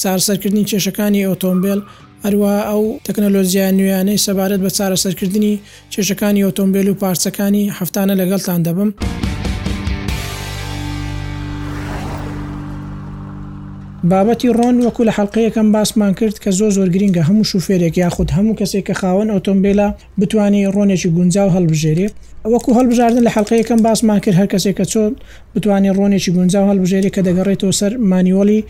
چارەسەرکردنی کێشەکانی ئۆتۆمبێل، هەروەها ئەو تەکنەلۆجیا نوێیانەی سەبارەت بە چارەسەرکردنی کێشەکانی ئۆتۆمبێل و پارچەکانی، هەفتانە لەگەڵتان دەبم. بابەتی ڕۆن، وەکو لە حەڵقەیەکەم باسمان کرد کە زۆر زۆر گرینگە هەموو شوفێرێک یاخود هەموو کەسێک کە خاوەن ئۆتۆمبێلە بتوانی ڕۆنێکی گونجاو هەڵبژێرێ، وەکو هەڵبژاردن لە حەڵقەیەکەم باسمان کرد هەر کەسێک کە چۆن بتوانێ ڕۆنێکی گونجاو هەڵبژێرێ کە دەگەڕێتەوە سەر مانیوەڵی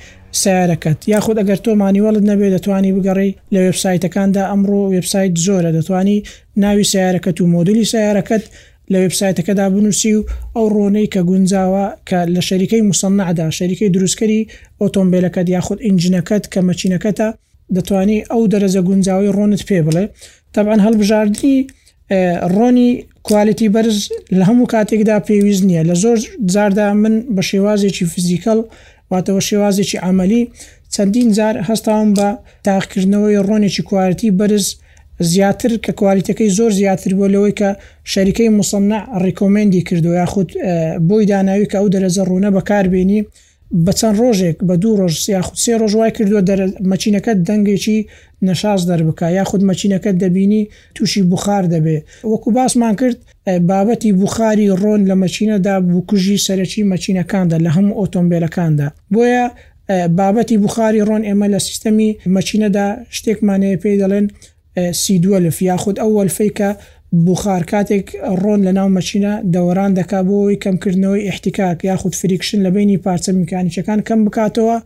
سەیارەکەت یاخود ئەگەر تۆ مانیوەڵت نەبێت دەتوانی بگەڕێی لە وێبسایتەکاندا ئەمڕۆ وێبسایت زۆرە دەتوانی ناوی سەیارەکەت و مۆدولی سەیارەکەت لە وێبسایتەکەدا بنوسی و ئەو ڕۆنەی کە گونجاوە کە لە شەریکەی موسەننەعدا شەریکەی دروستکەری ئۆتۆمبێلەکەت یاخود ئینجنەکەت کە مەکینەکەتە دەتوانی ئەو دەرەجە گونجاوەی ڕۆنت پێ بڵێ تەبعەن هەڵبژاردنی ڕۆنی کوالیتی بەرز لە هەموو کاتێکدا پێویست نییە لە زۆر جاردا من بە شێوازێکی فزیکەڵ واتەوە شێوازێکی ئەعملی چەندین جار هەستاوم بە تاقکردنەوەی ڕۆنێکی کوارتی بەرز زیاتر کە کوالیتەکەی زۆر زیاتر بۆ لەوەی کە شەریکەی مسننا ڕیکۆمێندی کردو یاخود بۆی داناوی کە ئەو دەرەجە ڕوونە بەکاربیێنی و بە چەند ڕۆژێک، بە دوو ڕۆژ یاخود سێ ڕۆژ وای کردووە دەر مەکینەکەت دەنگێکی نەشاز دەربکا یاخود مەکینەکەت دەبینی تووشی بوخار دەبێ وەکو باسمان کرد بابەتی بوخاری ڕۆن لە مەکینەدا بکوژی سەرەکی مەکینەکاندا لە هەموو ئۆتۆمبیلەکاندا بۆیە بابەتی بوخاری ڕۆن ئێمە لە سیستەمی مەکینەدا شتێکمانەیە پێی دەڵێن سیدوەلف یاخود ئەو وەلفەی کە بوخار کاتێک ڕۆن لەناو مەچینە دەوەران دەکات بۆ وەی کەمکردنەوەی ئیحتیکاک یاخود فریکشن لەبەینی پارچە میکانیکیەکان کەم بکاتەوە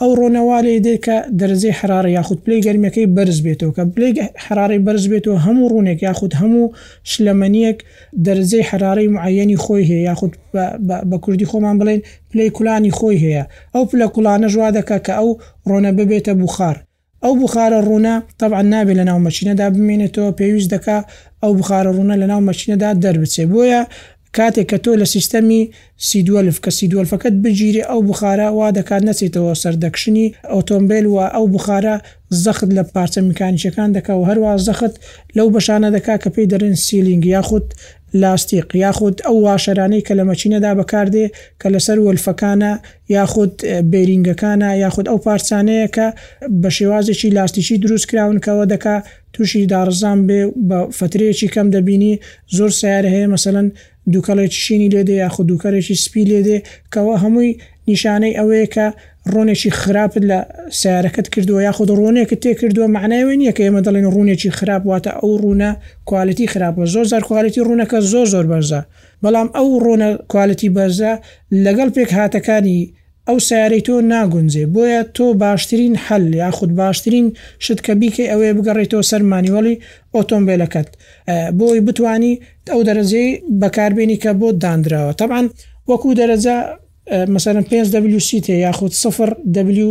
ئەو ڕۆنە وا لێ دێت کە دەرەجەی حەرارە یاخود پلەی گەرمیەکەی بەرز بێتەوە کە پلەی حەرارەی بەرز بێتەوە هەموو ڕونێک یاخود هەموو شلەمەنیەک دەرەجەی حەرارەی معەیەنی خۆی هەیە یاخود بە کوردی خۆمان بڵێن پلەی کولانی خۆی هەیە ئەو پلە کولانەش وا دەکات کە ئەو ڕۆنە ببێتە بوخار ئەو بوخارە ڕوونە تەبعەن نابێ لەناو مەکینەدا بمێنێتەوە پێویست دەکا ئەو بوخارە ڕوونە لەناو مەکینەدا دەربچێ بۆیە کاتێک کە تۆ لە سیستەمی سیدوەلف کە سیدوەلفەکەت بگیرێ ئەو بوخارە وا دەکات نەچێتەوە سەر دەکشنی ئۆتۆمبێل و ئەو بوخارە زەخت لە پارچە میکانیکیەکان دەکا و هەروە زەخت لەو بەشانە دەکا کە پێی دەرێن سیلینگ یاخود لاستیق یاخود ئەو واشەرانەی کە لە مەکینەدا بەکاردێ کە لەسەر وەلفەکانە یاخود بێرینگەکانە یاخود ئەو پارچانەیە کە بە شێوازێکی لاستیکی دروست کراون کە ئەوە دەکا تووشی داڕزان بێ و بە فەترەیەکی کەم دەبینی زۆر سەیارە هەیە مەسەلەن دووکەڵێکی شینی لێ دێ یاخود دووکەڵێکی سپی لێ دێ کە ئەوە هەمووی نیشانەی ئەوەیە کە ڕۆنێکی خراپت لە سەیارەکەت کردووە یاخود ڕۆنێکت تێ کردووە مەعنای ئەوەی نییە کە ئێمە دەڵێین ڕوونێکی خراپ واتە ئەو ڕوونە کوالێتی خراپە زۆر جار کوالێتی ڕوونەکە زۆر زۆر بەرزە بەڵام ئەو ڕۆنە کوالێتی بەرزە لەگەڵ پێکهاتەکانی ئەو سەیارەی تۆ ناگونجێ بۆیە تۆ باشترین حەل یاخود باشترین شت کە بیکەی ئەوەیە بگەڕێیتەوە سەر مانیوەڵی ئۆتۆمبێلەکەت بۆی بتوانی ئەو دەرەجەی بەکاربێنی کە بۆت داندراوە تەبعەن وەکو دەرەجە مەسەلەن پێنج WC تێ یاخود سفر W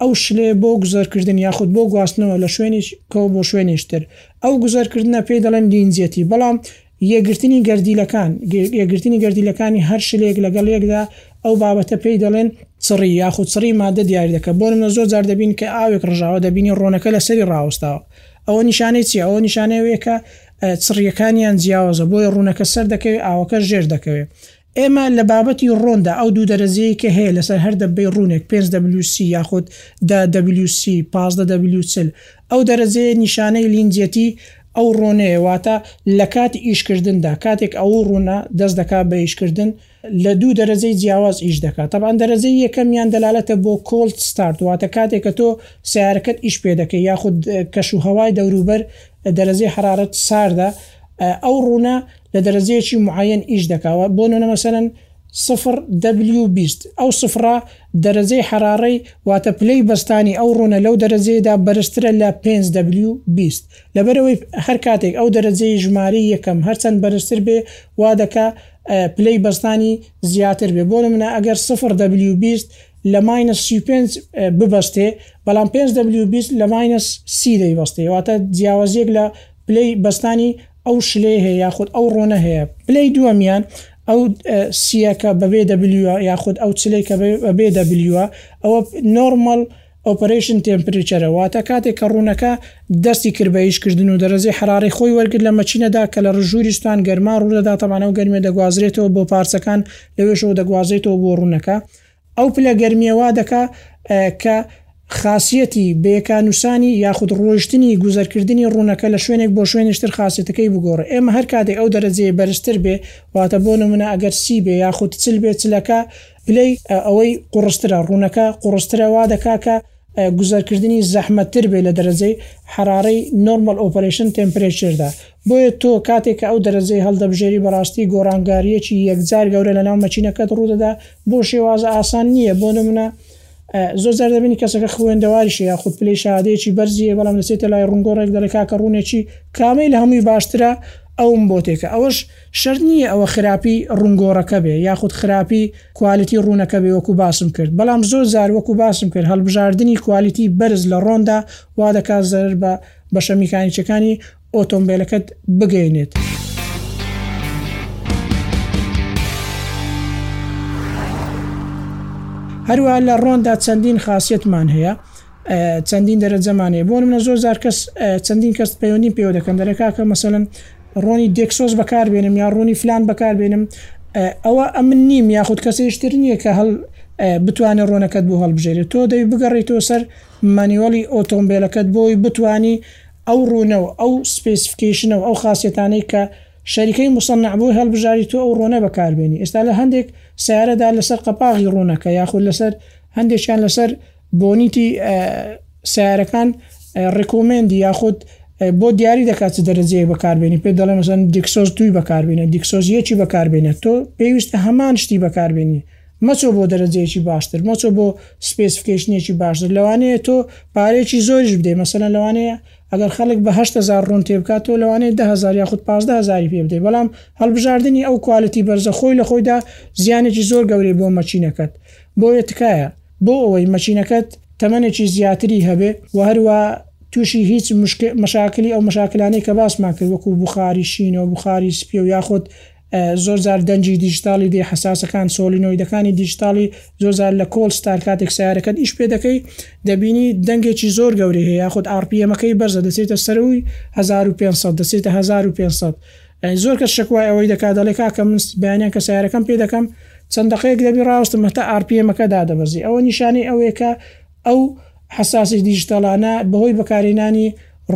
ئەو شلەیە بۆ گوزەرکردن یاخود بۆ گواستنەوە لە شوێنێکەوە بۆ شوێنێکی تر، ئەو گوزەرکردنە پێی دەڵێن لینجیەتی، بەڵام یەکگرتنی گەردیلەکان، یەکگرتنی گەردیلەکانی هەر شلێک لەگەڵ یەکدا، ئەو بابەتە پێی دەڵێن چڕی یاخود چڕی ماددە دیاری دەکات، بۆ نموونە زۆر جار دەبین کە ئاوێک ڕژاوە دەبینین ڕۆنەکە لەسەری ڕاوەستاوە، ئەوە نیشانەی چییە؟ ئەوە نیشانەی ئەوەیە کە چڕییەکانیان جیاوازە، بۆیە ڕوونەکە سەر دەکەوێت ئاوەکەش ژێر دەکەوێت. ئێمە لە بابەتی ڕۆندا ئەو دوو دەرەجەیەی کە هەیە لەسەر هەر دەببەی ڕوونێک پێنج دەبلیو سی یاخود دە دەبلیو سی، پازدە دەبلیو چل، ئەو دەرەجەیە نیشانەی لینجێتی ئەو ڕۆنەیە واتە لە کاتی ئیشکردندا کاتێک ئەوو ڕوونە دەست دەکات بە ئیشکردن لە دوو دەرەجەی جیاواز ئیش دەکات تەبعەن دەرەجەی یەکەمیان دەلالەتە بۆ کۆڵد ستارت واتە کاتێک کە تۆ سەیارەکەت ئیش پێ دەکەی یاخود کەش و هەوای دەوروبەر دەرەجەی حەرارەت ساردە ئەو ڕوونە لە دەرەجەیەکی معەیەن ئیش دەکا و بۆ نمونە مەسەلەن سفر دەبلیو بیست ئەو سفرە دەرەجەی حەرارەی واتە پلەی بەستانی ئەو ڕوونە لەو دەرەجەیەدا بەرزترە لە پێنج دەبلیو بیست لەبەرئەوەی هەر کاتێک ئەو دەرەجەی ژمارەی یەکەم هەرچەند بەرزتر بێ وا دەکا پلەی بەستانی زیاتر بێ بۆ نمونە ئەگەر سفر دەبلیو بیست لە ماینەس سی و پێنج ببەستێ بەڵام پێنج دەبلیو بیست لە ماینەس سی دەیبەستێ واتە جیاوازیەک لە پلەی بەستانی ئەو شلەیە هەیە یاخود ئەو ڕۆنە هەیە. پلەی دووەمیان ئەو سیە کە بەبێ دەبلیوە یاخود ئەو چلەی کە بەبێ دەبلیوە ئەوە نۆرمەڵ ئۆپەرەیشن تێمپرێچەرە واتە کاتێک کە ڕوونەکە دەستی کرد بە ئیشکردن و دەرەجەی حەرارەی خۆی وەرگرت لە مەکینەدا کە لە ڕژووری سوتان گەرما ڕوودەدا تەبعەن ئەو گەرمیە دەگوازرێتەوە بۆ پارچەکان لەوێشەوە دەگوازرێتەوە بۆ ڕوونەکە ئەو پلە گەرمیە وا دەکا کە خاسیەتی بەیەکا نوسانی یاخود ڕۆیشتنی گوزەرکردنی ڕونەکە لە شوێنێک بۆ شوێنیش تر خاسیەتەکەی بگۆڕێ ئێمە هەر کاتێک ئەو دەرەجەیە بەرزتر بێ واتە بۆ نمونە ئەگەر سی بێ یاخود چل بێ چلەکە پلەی ئەوەی قوڕسترە ڕونەکە قوڕسترە وا دەکا کە گوزەرکردنی زەحمەت تر بێت لە دەرەجەی حەرارەی Normal Operation Temperature دا بۆیە تۆ کاتێک کە ئەو دەرەجەی هەڵدەبژێری بەڕاستی گۆڕانگاریەکی یەکجار گەورە لە ناو مەکینەکەت ڕوودەدا بۆ شێوازە ئاسان نییە بۆ نمونە زۆر جار دەبینی کەسەکە خوێندەواریشە یاخود پلەی شەهادەیەکی بەرزی هەیە بەڵام دەچێتە لای ڕونگۆڕێک دەڵێ کاکە ڕوونێکی کامەی لە هەمووی باشترە ئەوم بۆ تێکە ئەوەش شەرت نییە ئەوە خراپی ڕوون گۆڕەکە بێ یاخود خراپی کوالیتی ڕوونەکە بێ وەکو باسم کرد بەڵام زۆر جار وەکو باسم کرد هەڵبژاردنی کوالیتی بەرز لە ڕۆندا وادەکات زەرەر بە بەشە میکانیکیەکانی ئۆتۆمبێلەکەت بگەینێت. هەروەها لە ڕۆندا چەندین خاصیتمان هەیە چەندین دەرەجەمان هەیە بۆ منە زۆر زار کەس چەندین کەس پەیوەندی پێوە دەکەن دەرەکە کە مەسەن ڕۆنی دێکسۆس بەکار بێنم یا ڕۆنی فلان بەکار بێنم ئەوە ئەمن نیم یاخود کەسیشتر نییە کە هەڵ بتوانێت ڕۆنەکەت بۆ هەڵبژێرێت تۆ دەی بگەڕیتەوە سەر مانیوەڵی ئۆتۆمبیلەکەت بۆی بتانی ئەو ڕوونە و ئەو سپیسفکیشنە و ئەو خاصەتانەی کە شەریکەی مسەنع بۆی هەڵبژاری تۆ ئەو ڕۆنە بەکاربێنی ئێستا لە هەندێک سیارەدا لەسەر قەپاغی ڕوونەکە یاخود لەسەر هەندێکیان لەسەر بۆنیتی سەیارەکان ڕیکۆمێندی یاخود بۆ دیاری دەکات چ دەرەجەیەک بەکاربێنی پێ دەڵێ مەسەن دیکسۆز دووی بەکاربێنە دیکسۆز یەکی بەکاربێنێت تۆ پێویستە هەمان شتی بەکاربێنی مەچۆ بۆ دەرەجەیەکی باشتر مەچۆ بۆ سپێسفکەیشنێکی باشتر لەوانەیە تۆ پارێکی زۆریش بدەی مەسەە لەوانەیە ئەگەر خەڵک بە هزار ڕوون تێ بکات تۆ لەوانەیە دههزار یاخود پازدههزاری پێ بدەی بەڵام هەڵبژاردننی ئەو کوالەتی بەرزە خۆی لە خۆیدا زیانێکی زۆر گەورەی بۆ مەچینەکەت بۆیە تکایە بۆ ئەوەی مەشینەکەت تەمەنێکی زیاتری هەبێ و هەروا تووشی هیچ مشاکلی ئەو مشاکلانەی کە باسمان کرد وەکو بوخاری شینە و بوخاری سپیە و یاخود زۆر جار دەنگی دیجیتاڵی دێ حەساسەکان سۆلینۆیدەکانی دیجیتاڵی زۆر جار لە کۆڵ ستار کاتێک سەیارەکەت ئیش پێ دەکەی دەبینی دەنگێکی زۆر گەورەی هەیە یاخود ئاڕ پی ئێمەکەی بەرزە دەچێتە سەرووی هەزار و پێنج سەد دەچێتە هەزار و پێنج سەد زۆر کەس شەکوای ئەوەی دەکات دەڵێ کاکە من بەیانیان کە سیارەکەم پێ دەکەم چەند دەقەیەک دەبی ڕاوستم هەتا ئارپیەمەکە دادەبەزی ئەوە نیشانەی ئەوەیە کە ئەو حساسی دیجتەڵانە بەهۆی بەکارێنانی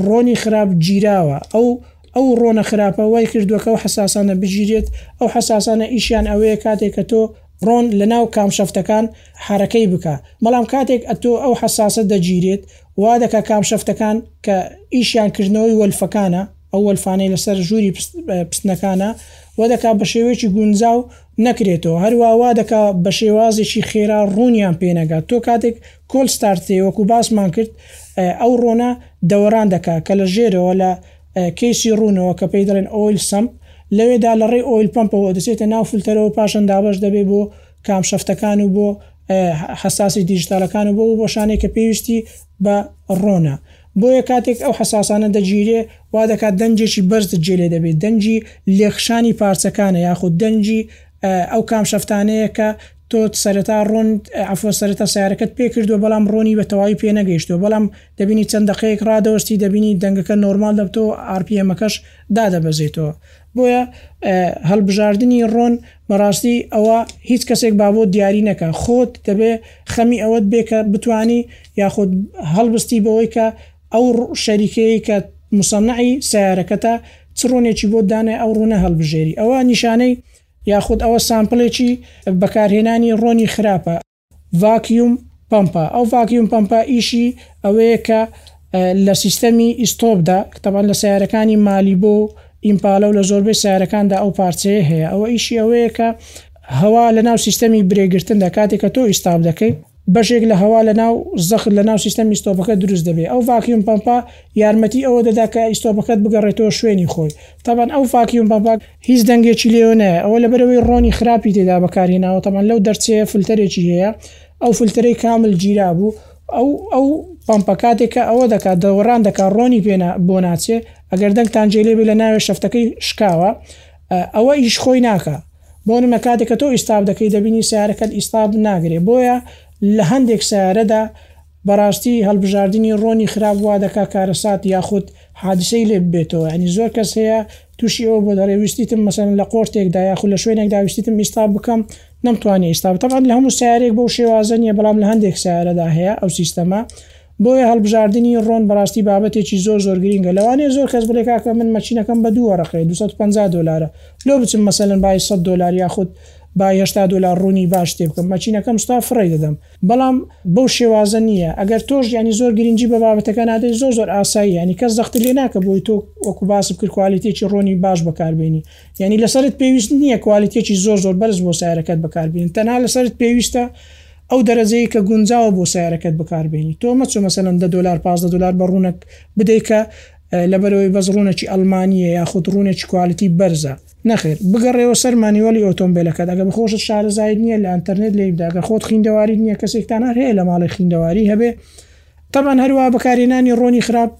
ڕۆنی خراپ گیراوە ئەو ئەو ڕۆنە خراپە وای کردووەکە و حساسانە بگیرێت ئەو حساسانە ئیشیان ئەوەیە کاتێک کە تۆ ڕۆن لە ناو کامشەفتەکان حرەکەی بکە بەڵام کاتێک ئەتۆ ئەو حساسە دەگیرێت وا دەکە کامشەفتەکان کە ئیشیان کردنەوەی وەلفەکانە ئەو وەلفانەی لەسەر ژووری پستنەکانە وا دەکات بە شێوەیەکی گونجاو نەکرێتەوە، هەروەها وا دەکات بە شێوازێکی خێرا ڕوونیان پێ نەگات، تۆ کاتێک کۆل ستارت دەکەی وەکو باسمان کرد ئەو ڕۆنە دەوەران دەکات کە لە ژێرەوە لە کەیسی ڕوونەوە کە پێی دەڵێن ئۆیل سەمپ لەوێدا لە ڕێی ئۆیل پەمپەوە دەچێتە ناو فلتەرەوە پاشان دابەش دەبێت بۆ کامشەفتەکان و بۆ حەساسی دیجیتالەکان و بۆ بۆشانێک کە پێویستی بە ڕۆنە. بۆیە کاتێک ئەو حەساسانە دەگیرێ وا دەکات دەنگێکی بەرزت گوێ لێ دەبێ دەنگی لێکخشانی پارچەکانە یاخود دەنگی ئەو کامشەفتانەیە کە تۆ سەرەتا ڕۆنت عەفوە سەرەتا سەیارەکەت پێ کردوە بەڵام ڕۆنی بە تەواوی پێ نەگەیشتوە بەڵام دەبینی چەند دەقەیەک ڕادەوەستی دەبینی دەنگەکە نۆرماڵ دەبتەوە ئاڕ پی ئێمەکەش دادەبەزێتەوە بۆیە هەڵبژاردنی ڕۆن بەڕاستی ئەوە هیچ کەسێک بابۆت دیاری نەکا خۆت دەبێ خەمی ئەوەت بێ کە بتانی یاخود هەڵبستی بەوەی کە ئەو شەریکەیە کە مسەنعی سیارەکەتە چ ڕونێکی بۆت دانێ ئەو ڕونە هەڵبژێری ئەوە نیشانەی یاخود ئەوە سامپلێکی بەکارهێنانی ڕۆنی خراپە. ڤاکیوم پەمپە، ئەو ڤاکیوم پەمپە ئیشی ئەوەیە کە لە سیستەمی ئیستۆپدا، تەبعەن لە سەیارەکانی مالیبۆ و ئیمپالا و لە زۆربەی سەیارەکاندا ئەو پارچەیە هەیە، ئەوە ئیشی ئەوەیە کە هەوا لەناو سیستەمی برێگرتندا کاتێک کە تۆ ئیستاپ دەکەی بەشێک لە هەوا لەناو زەخت لەناو سیستەمی ئیستۆپەکە دروست دەبێ ئەو ڤاکیوم پەمپە یارمەتی ئەوە دەدا کە ئیستۆپەکەت بگەڕێتەوە شوێنی خۆی تەبعەن ئەو فاکیوم پەمپە هیچ دەنگێکی لێوە نایە ئەوە لەبەرەوەی ڕۆنی خراپی تێدا بەکارهێناوە تەبعەن لەو دەرچەیە فلتەرێکی هەیە ئەو فلتەرەی کامل گیرا بوو ئەو ئەو پەمپە کاتێک کە ئەوە دەکات دەوران دەکات ڕۆنی پێنا بۆ ناچێ ئەگەر دەنگتان جێ لێبێ لە ناوێ شەفتەکەی شکاوە ئەوە ئیش خۆی ناکا بۆ نمە کاتێک کە تۆ ئیستاب دەکەی دەبینی سیارەکەت ئیستاب ناگرێ بۆیە لە هەندێک سیارەدا بەڕاستی هەڵبژاردنی ڕۆنی خراپ وادەکا کارەسات یاخود حادسەی لێ ببێتەوە یانی زۆر کەس هەیە توشی ئەوە بۆت ئەڵێ ویستیتم مەسەلەن لە قۆرتێکدا یاخود لە شوێنێکدا ویستیتم ئیستا بکەم نەمتوانی ئیستا بکەم تەبعەن لە هەموو سەیارەیەک بەو شێوازە نیە بەڵام لە هەندێک سەیارەدا هەیە ئەو سیستەمە بۆیە هەڵبژاردنی ڕۆن بەڕاستی بابەتێکی زۆر زۆر گرینگە لەوانەیە زۆر کەس بڵێ کاکە من مەکینەکەم بە دوو وەرەقەیە دوو سەد و پەنجا دۆلارە لۆ بچم مەسەلەن بای سەد دۆلار یاخود بای هەشتا دۆلار ڕۆنی باش تێ بکەم مەکینەکەم ستا فڕێی دەدەم بەڵام بەو شێوازە نییە ئەگەر تۆش یانی زۆر گرینگی بە بابەتەکە نادەی زۆر زۆر ئاسایی یانی کەس زەختی لێ ناکە بۆی تۆ وەکو باسم کرد کوالیتێکی ڕۆنی باش بەکاربێنی یانی لەسەرت پێویست نییە کوالیتێکی زۆر زۆر بەرز بۆ سیارەکەت بەکاربێنی تەنها لەسەرت پێویستە ئەو دەرەجەیە کە گونجاوە بۆ سیارەکەت بەکاربێنی تۆ مەچۆ مەسەلەن دە دۆلار پازدە دۆلار بە ڕوونەک بدەی کە لەبەرەوەی بەس ڕوونەکی ئەڵمانییە یاخود ڕوونەکی کوالیتی بەرزە نەخێر. بگەڕێوە سەر مانیوەلی ئۆتۆمبێلەکەت ئەگەر خۆشت شارەزایت نییە لە ئەنتەرنێت لێی بدە ئەگەر خۆت خیندەواریت نییە کەسێکتان هەر هەیە لە ماڵێ خیندەواری هەبێ تەبەن هەروە بەکارێنانی ڕۆنی خراپ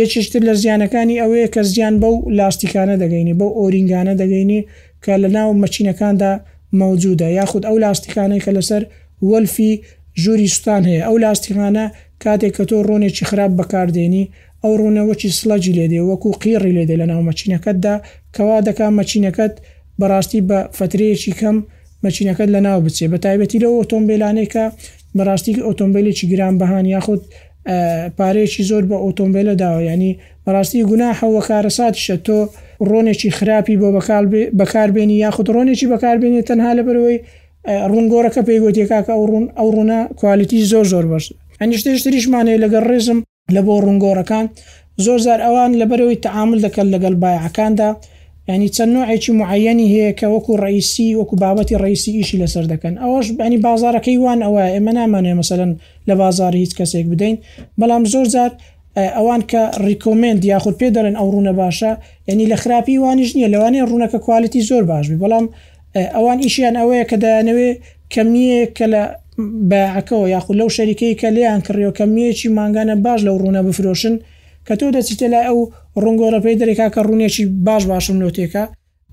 یەکێشتر لە زیانەکانی ئەوەیە کە زیان بەو لاستیکانە دەگەینی بەو ئۆرینگانە دەگەینی کە لە ناو مەچینەکاندا مەوجودە یاخود ئەو لاستیکانەی کە لەسەر وەلفی ژووری سوتان هەیە ئەو لاستیغانە کاتێک کە تۆ ڕۆنێکی خراپ بەکاردێنی ئەو ڕوونە وەکی سڵەجی لێ دێ وەکوو قیڕی لێ دێ لەناو مەکینەکەتدا کە وا دەکا مەکینەکەت بەڕاستی بە فەترەیەکی کەم مەکینەکەت لەناو بچێ بەتایبەتی لەو ئۆتۆمبێلانەی کە بەڕاستی ئۆتۆمبێلێکی گران بەهان یاخود پارەیەکی زۆر بە ئۆتۆمبێلە داوە یعنی بەڕاستی گوناحە وە کارەساتیشە تۆ ڕۆنێکی خراپی بۆ بەکاربێنی یاخود ڕۆنێکی بەکاربێنێ تەنها لەبەرەوەی ڕوونگۆرەکە پێی گوتیێکا کە ئەو ڕوون ئەو ڕوونە کوالیتی زۆر زۆر بەش ئەنیشتێشتریشمانەیە لەگەڵ ڕێزم لە بۆ ڕونگۆڕەکان زۆر زار ئەوان لەبەرەوەی تەعامل دەکەن لەگەڵ بایعەکاندا ینی چەند نوعێکی معەنی هەیە کە وەکو ڕئیسی وەکو بابەتی ڕئیسی ئیشی لەسەر دەکەن ئەوەش بەنی بازارەکەی وان ئەوە ئێمە نامانێ مەسەن لە بازاری هیچ کەسێک بدەین بەڵام زۆر زار ئەوان کە ڕیکۆمنت یاخود پێ دەڵێن ئەو ڕوونە باشە ینی لە خراپی وانیش نییە لەوانەیە ڕوونەکە کوالتی زۆر باش بی بەڵام ئەوان ئیشیان ئەوەیە کە دەیانەوێ کەمیەیەک کە لە بایعەکەوە یاخود لەو شەریکەی کە لێیان کڕیەوە کەمیەیەکی مانگانە باش لەو ڕوونە بفرۆشن کە تۆ دەچیتە لای ئەو ڕوون گۆڕە پێی دەری کاکە ڕوونێکی باش باشم لۆ تێکا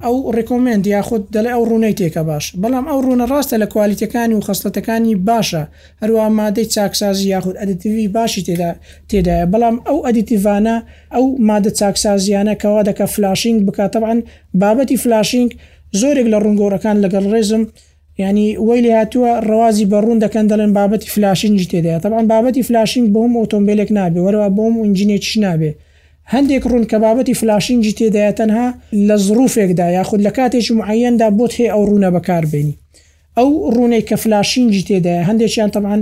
ئەو ڕێکۆمێند یاخود دەڵێ ئەو ڕوونەی تێکە باش بەڵام ئەو ڕوونە ڕاستە لە کوالیتیەکانی و خەسڵەتەکانی باشە هەروا مادەی چاکسازی یاخود ئەدیتیڤی باشی تێدا تێدایە بەڵام ئەو ئەدیتیڤانە ئەو مادە چاکسازیانە کەوا دەکا فلاشینگ بکا تەبعەن بابەتی فلاشینگ زۆرێک لە ڕونگۆرەکان لەگەڵ ڕێزم ینی وەی لێ هاتووە ڕەوازی بە ڕوون دەکەن دەڵێن بابەتی فلاشینجی تێدایە تەبان بابەتی فلاشینگ بۆم ئۆتۆمبیلێک نابێ وەرەوە بۆم ئونجینێکیش نابێ هەندێک ڕوون کە بابەتی فلاشینجی تێدایە تەنها لە زڕوفێکدا یاخود لە کاتێکی معەندا بۆت هەیە ئەو ڕوونە بەکاربێنی ئەو ڕوونەی کە فلاشینجی تێدایە هەندێکیان تەبان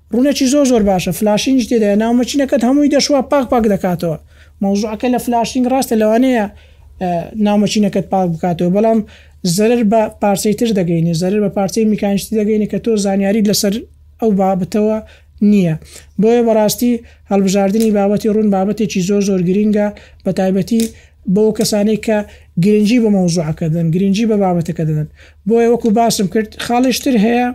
ڕونەکی زۆر زۆر باشە فلاشینگی تێدایە ناو مەکینەکەت هەمووی دەشوا پاک پاک دەکاتەوە مەوزوعەکە لە فلاشینگ ڕاستە لەوانەیە ناو مەکینەکەت پاک بکاتەوە بەڵام زەرر بە پارچەی تر دەگەینێ زەرر بە پارچەی میکانیشتی دەگەینێ کە تۆ زانیاری لەسەر ئەو بابەتەوە نییە بۆیە بەڕاستی هەڵبژاردننی بابەتی ڕوون بابەتێکی زۆر زۆر گرنگە بە تایبەتی بۆ کەسانەی کە گرنگجی بە مەوزوعەکە دەن گرنگجی بە بابەتەکە دەدەن بۆیە وەکو باسم کرد خاڵشتر هەیە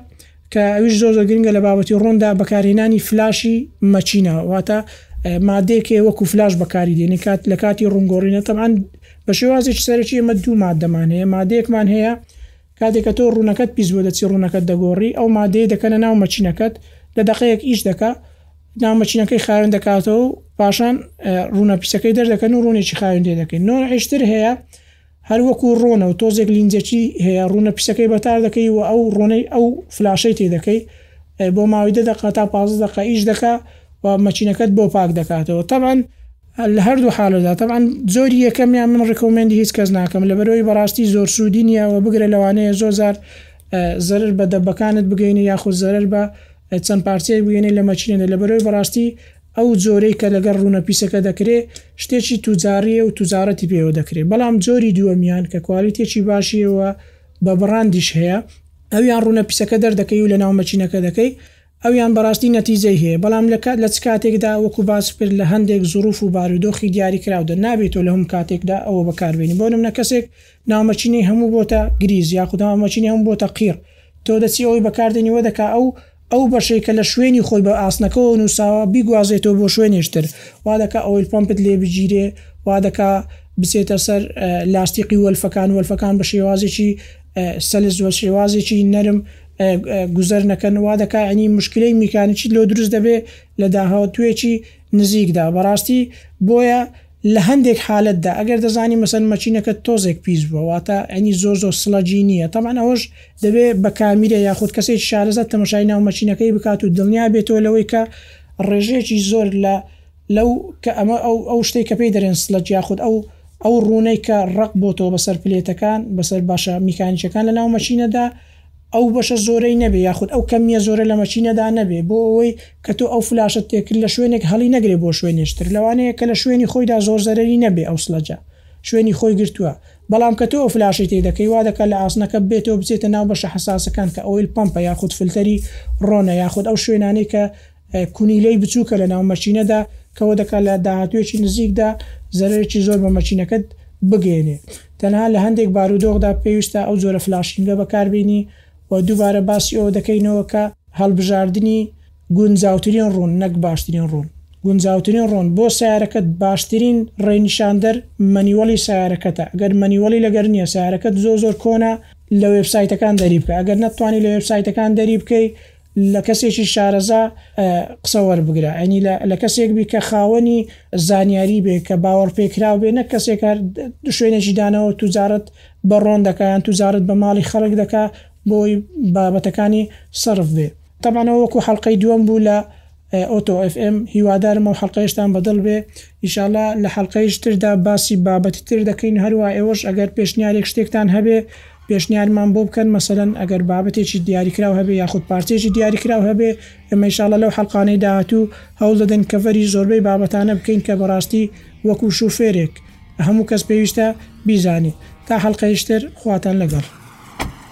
کە ئەویش زۆر زۆر گرنگە لە بابەتی ڕۆندا بەکارهێنانی فلاشی مەچینە واتە مادەیەک هەیە وەکو فلاش بەکاری دێنێ کات لە کاتی ڕوونگۆڕینە تەمان بە شێوازێک سەرەکی ئەمە دوو مادەمان هەیە مادەیەکمان هەیە کاتێکە تۆ ڕوونەکەت پیس بۆ دەچی ڕوونەکەت دەگۆڕی ئەو مادەیە دەکەنە ناو مەچینەکەت لە دقەیەک ئیش دەکە نامەچینەکەی خاوێن دەکاتەوە و پاشان ڕوونە پیسەکەی دەردەکەن و ڕوونێکی خاوێن دێ دەکەین نۆ عشتر هەیە هەر وەکو ڕۆنە و تۆزێک لینجەکی هەیە ڕونە پیسەکەی بەتار دەکەی وە ئەو ڕۆنەی ئەو فلاشەی تی دەکەی بۆ ماوەی دە دەقە تا پازدە دەقە ئیش دەکا و مەکینەکەت بۆ پاک دەکاتەوە تەبعەن لە هەردوو حالەدا تەبعەن جۆری یەکەمیان من ڕیکۆمێندی هیچ کەس ناکەم لەبەرئەوەی بەڕاستی زۆر سودی نیە وە بگرە لەوانەیە زۆر جار زەرر بە دەبەکانت بگەینی یاخود زەرر بە چەند پارچەیەک بگەینی لە مەکینەدا لەبەرئەوەی بەڕاستی ئەو جۆرەی کە لەگەڵ ڕوونە پیسەکە دەکرێ شتێکی توجاڕیە و توجاڕەتی پێوە دەکرێ بەڵام جۆری دووەمیان کە کوالیتێکی باشیە و بە بڕاندیش هەیە ئەویان ڕوونە پیسەکە دەردەکەی و لەناو مەکینەکە دەکەی ئەویان بەڕاستی نەتیجەی هەیە بەڵام لە کات لە چ کاتێکدا وەکو باس کرد لە هەندێک زروف و بارودۆخی دیاری کراودا نابێ تۆ لە هەموو کاتێکدا ئەوە بەکاربێنی بۆ نمونە کەسێک ناومەچنی هەموو بۆتە گریز یاخود ناومەچنی هەموو بۆتە قیڕ تۆ دەچی ئەوەی بەکاردێنی وە دەکا ئەو ئەو بەشەی کە لە شوێنی خۆی بە ئاسنەکەەوە نووساوە بیگوازێتەوە بۆ شوێنێشتر وا دەکا ئۆیل پەمپت لێ بگیرێ وا دەکا بچێتە سەر لاستیقی وەلفەکان وەلفەکان بە شێوازێکی سەلز وە شێوازێکی نەرم گوزەر نەکەن وا دەکا ینی مشکلەی میکانیکی لۆ دروست دەبێ لە داهاوتوێکی نزیکدا بەڕاستی بۆیە لە هەندێک حالەتدا ئەگەر دەزانی مەسەلەن مەکینەکەت تۆزێک پیس بووە واتە یانی زۆر زۆر سڵەجی نییە تەبعەن ئەوەش دەبێ بە کامیرە یاخود کەسێکی شارەزا تەمەشای ناو مەکینەکەی بکات و دڵنیا بێتەوە لەوەی کە ڕێژەیەکی زۆر لە لەو کە ئەمە ئەو ئەو شتەی کە پێی دەرێن سڵەج یاخود ئەو ئەو ڕوونەی کە ڕەق بۆتەوە بەسەر پلێتەکان بەسەر باشە میکانیکەکان لە ناو مەکینەدا ئەو بەشە زۆرەی نەبێ یاخود ئەو کەمیە زۆرە لە مەشینەدا نەبێ بۆ ئەوەی کە تۆ ئەو فلاشەت پێکرد لە شوێنێک هەڵی نەگرێ بۆ شوێنێش تر لەوانەیە کە لە شوێنی خۆیدا زۆر زەرەری نەبێ ئەو سڵەجە شوێنی خۆی گرتوە بەڵام کە تۆ ئەو فلاشەی تێک دەکەی وا دەکات لە ئاسنەکە ببێتەوە بچێتە ناو بەشە حەساسەکان کە ئۆیل پەمپە یاخود فلتەری ڕۆنە یاخود ئەو شوێنانەی کە کونیلەی بچووکە لە ناو مەکینەدا کە وە دەکات لە داهاتوویەکی نزیکدا زەرەرێکی زۆر بە مەکینەکەت بگەیەنێ تەنها لە هەندێک بارودۆخدا پێویستە ئەو جۆرە فلاشینگە بەکاربێنی وە دووبارە باسی ئەوە دەکەینەوە کە هەڵبژاردنی گونجاوترین ڕوون نەک باشترین ڕوون گونجاوترین ڕوون بۆ سەیارەکەت باشترین ڕێنیشاندەر مەنیوەڵی سەیارەکەتە گەر مەنیوەڵی لەگەر نیە سەیارەکەت زۆر زۆر کۆنە لە وێبسایتەکان دەری بکە گەر نەتتوانی لە وێبسایتەکان دەری بکەی لە کەسێکی شارەزا قسە وەربگرە ئەنی لە کەسێک بی کە خاوەنی زانیاری بێ کە باوەڕ پێکراو بێ نە کەسێک هەر شوێنێکی دانەوە توجارت بە ڕۆن دەکەیان توجارت بە ماڵی خەڵک دەکا بۆی بابەتەکانی سەرف بێ تەبانەوە وەکو حەڵلقەی دووەم بوو لە ئۆتۆ ئێف ئێم هیوادارم ئەو حەڵقەیەشتان بەدڵ بێ ئیشاڵا لە حەڵقەیش تردا باسی بابەتی تر دەکەین هەروە ئێوەش ئەگەر پێشنیارێک شتێکتان هەبێ پێشنیارمان بۆ بکەن مەسەەن ئەگەر بابەتێکی دیاریکراو هەبێ یاخود پارچێکی دیاریکراو هەبێ ئەمە ئیشاڵە لەو حەڵقانەی داهاتوو هەوڵ دەدەین کەڤەری زۆربەی بابەتانە بکەین کە بەڕاستی وەکو شوفێرێک هەموو کەس پێویستە بیزانێ تا حەڵقەیشتر خواتان لەگەڵ.